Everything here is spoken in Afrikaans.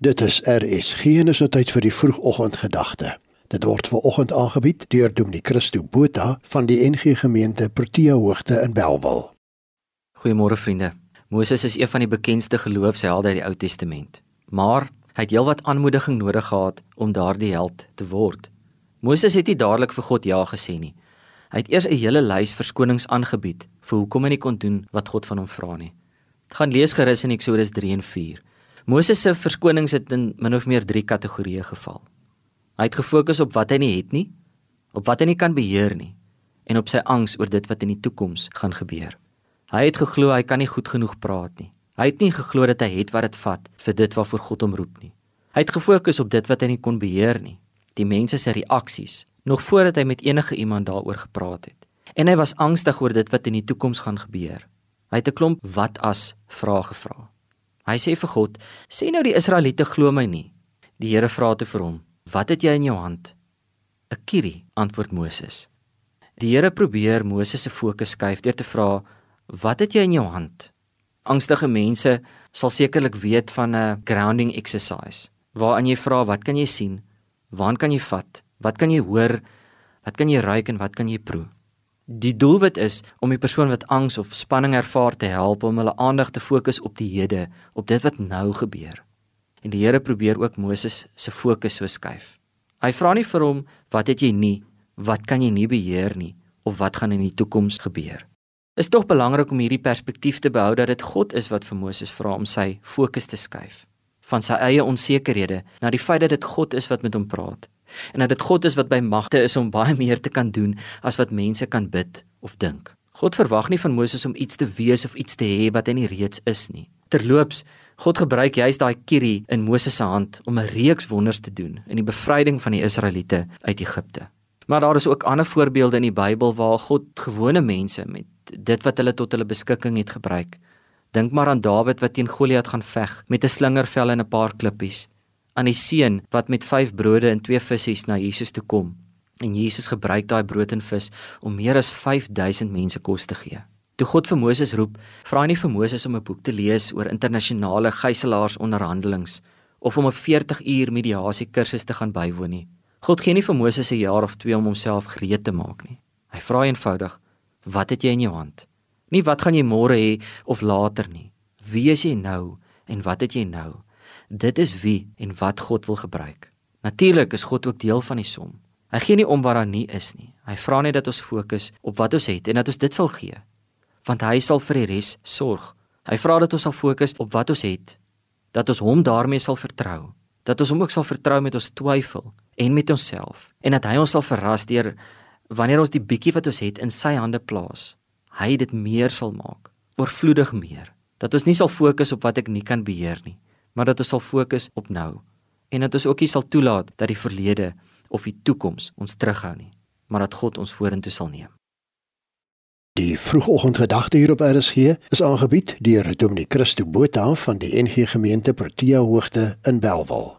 Dit is RSG en is nou tyd vir die vroegoggendgedagte. Dit word ver oggend aangebied deur Dominee Christo Botha van die NG Gemeente Protea Hoogte in Belwel. Goeiemôre vriende. Moses is een van die bekendste geloofshelde uit die Ou Testament. Maar hy het heelwat aanmoediging nodig gehad om daardie held te word. Moses het nie dadelik vir God ja gesê nie. Hy het eers 'n hele lys verskonings aangebied vir hoekom hy nie kon doen wat God van hom vra nie. Gaan lees gerus in Eksodus 3 en 4. Moses se verskonings het in min of meer 3 kategorieë geval. Hy het gefokus op wat hy nie het nie, op wat hy nie kan beheer nie en op sy angs oor dit wat in die toekoms gaan gebeur. Hy het geglo hy kan nie goed genoeg praat nie. Hy het nie geglo dat hy het wat dit vat vir dit waarvoor God hom roep nie. Hy het gefokus op dit wat hy nie kon beheer nie, die mense se reaksies, nog voordat hy met enige iemand daaroor gepraat het. En hy was angstig oor dit wat in die toekoms gaan gebeur. Hy het 'n klomp wat as vrae gevra. Hy sê vir God: "Sê nou die Israeliete glo my nie." Die Here vra toe vir hom: "Wat het jy in jou hand?" "’n Kierie," antwoord Moses. Die Here probeer Moses se fokus skuif deur te vra: "Wat het jy in jou hand?" Angstige mense sal sekerlik weet van 'n grounding exercise waarin jy vra: "Wat kan jy sien? Waar kan jy vat? Wat kan jy hoor? Wat kan jy ruik en wat kan jy proe?" Die doelwit is om die persoon wat angs of spanning ervaar te help om hulle aandag te fokus op die hede, op dit wat nou gebeur. En die Here probeer ook Moses se fokus so skuif. Hy vra nie vir hom wat het jy nie, wat kan jy nie beheer nie of wat gaan in die toekoms gebeur. Is tog belangrik om hierdie perspektief te behou dat dit God is wat vir Moses vra om sy fokus te skuif van sy eie onsekerhede na die feit dat dit God is wat met hom praat en dat dit God is wat by magte is om baie meer te kan doen as wat mense kan bid of dink. God verwag nie van Moses om iets te wees of iets te hê wat hy nie reeds is nie. Terloops, God gebruik juist daai kierie in Moses se hand om 'n reeks wonders te doen in die bevryding van die Israeliete uit Egipte. Maar daar is ook ander voorbeelde in die Bybel waar God gewone mense met dit wat hulle tot hulle beskikking het gebruik. Dink maar aan Dawid wat teen Goliat gaan veg met 'n slingervel en 'n paar klippies aan die seun wat met 5 brode en 2 visse na Jesus toe kom. En Jesus gebruik daai brood en vis om meer as 5000 mense kos te gee. Toe God vir Moses roep, vra hy nie vir Moses om 'n boek te lees oor internasionale gijslaersonderhandelinge of om 'n 40 uur mediasie kursus te gaan bywoon nie. God gee nie vir Moses 'n jaar of 2 om homself gereed te maak nie. Hy vra eenvoudig: "Wat het jy in jou hand?" Nie wat gaan jy môre hê of later nie. Wie is jy nou en wat het jy nou? Dit is wie en wat God wil gebruik. Natuurlik is God ook deel van die som. Hy gee nie om wat daar nie is nie. Hy vra net dat ons fokus op wat ons het en dat ons dit sal gee. Want hy sal vir die res sorg. Hy vra dat ons sal fokus op wat ons het, dat ons hom daarmee sal vertrou, dat ons hom ook sal vertrou met ons twyfel en met onsself en dat hy ons sal verras deur wanneer ons die bietjie wat ons het in sy hande plaas. Hy dit meer sal maak, oorvloedig meer. Dat ons nie sal fokus op wat ek nie kan beheer nie, maar dat ons sal fokus op nou en dat ons ook nie sal toelaat dat die verlede of die toekoms ons terughou nie, maar dat God ons vorentoe sal neem. Die vroegoggendgedagte hier op RSG is aangebied deur Dominee Christo Botha van die NG Gemeente Protea Hoogte in Belwel.